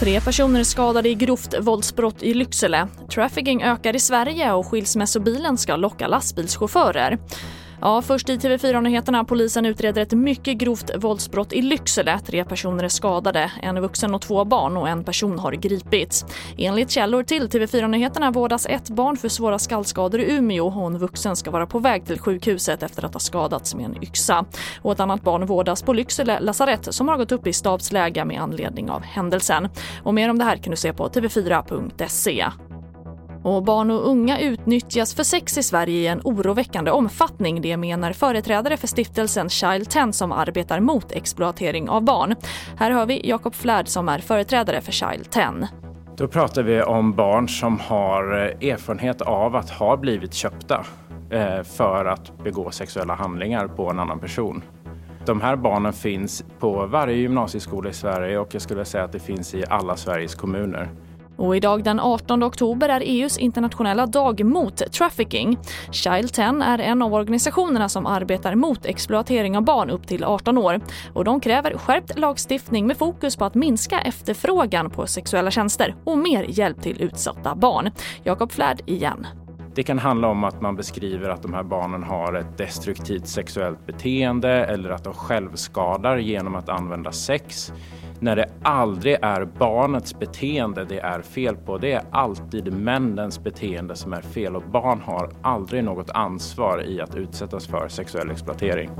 Tre personer skadade i grovt våldsbrott i Lycksele. Trafficking ökar i Sverige och skilsmässobilen ska locka lastbilschaufförer. Ja, först i TV4-nyheterna. Polisen utreder ett mycket grovt våldsbrott i Lycksele. Tre personer är skadade, en vuxen och två barn och en person har gripits. Enligt källor till TV4-nyheterna vårdas ett barn för svåra skallskador i Umeå och en vuxen ska vara på väg till sjukhuset efter att ha skadats med en yxa. Och ett annat barn vårdas på Lycksele lasarett som har gått upp i stabsläge med anledning av händelsen. Och mer om det här kan du se på tv4.se. Och barn och unga utnyttjas för sex i Sverige i en oroväckande omfattning. Det menar företrädare för stiftelsen Child 10 som arbetar mot exploatering av barn. Här hör vi Jakob Flärd som är företrädare för Child 10. Då pratar vi om barn som har eh, erfarenhet av att ha blivit köpta eh, för att begå sexuella handlingar på en annan person. De här barnen finns på varje gymnasieskola i Sverige och jag skulle säga att det finns i alla Sveriges kommuner. Och idag den 18 oktober är EUs internationella dag mot trafficking. Child 10 är en av organisationerna som arbetar mot exploatering av barn upp till 18 år. Och de kräver skärpt lagstiftning med fokus på att minska efterfrågan på sexuella tjänster och mer hjälp till utsatta barn. Jakob Flärd igen. Det kan handla om att man beskriver att de här barnen har ett destruktivt sexuellt beteende eller att de självskadar genom att använda sex när det aldrig är barnets beteende det är fel på. Det är alltid männens beteende som är fel och barn har aldrig något ansvar i att utsättas för sexuell exploatering.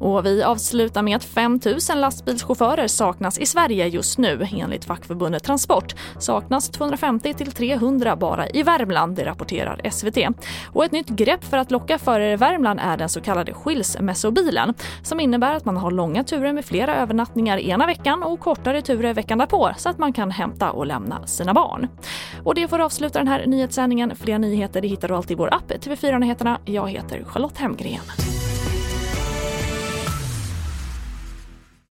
Och vi avslutar med att 5 000 lastbilschaufförer saknas i Sverige just nu. Enligt fackförbundet Transport saknas 250 till 300 bara i Värmland, det rapporterar SVT. Och ett nytt grepp för att locka förare i Värmland är den så kallade skilsmässobilen som innebär att man har långa turer med flera övernattningar ena veckan och kortare turer veckan därpå så att man kan hämta och lämna sina barn. Och det får avsluta den här nyhetssändningen. Fler nyheter det hittar du alltid i vår app TV4 Nyheterna. Jag heter Charlotte Hemgren.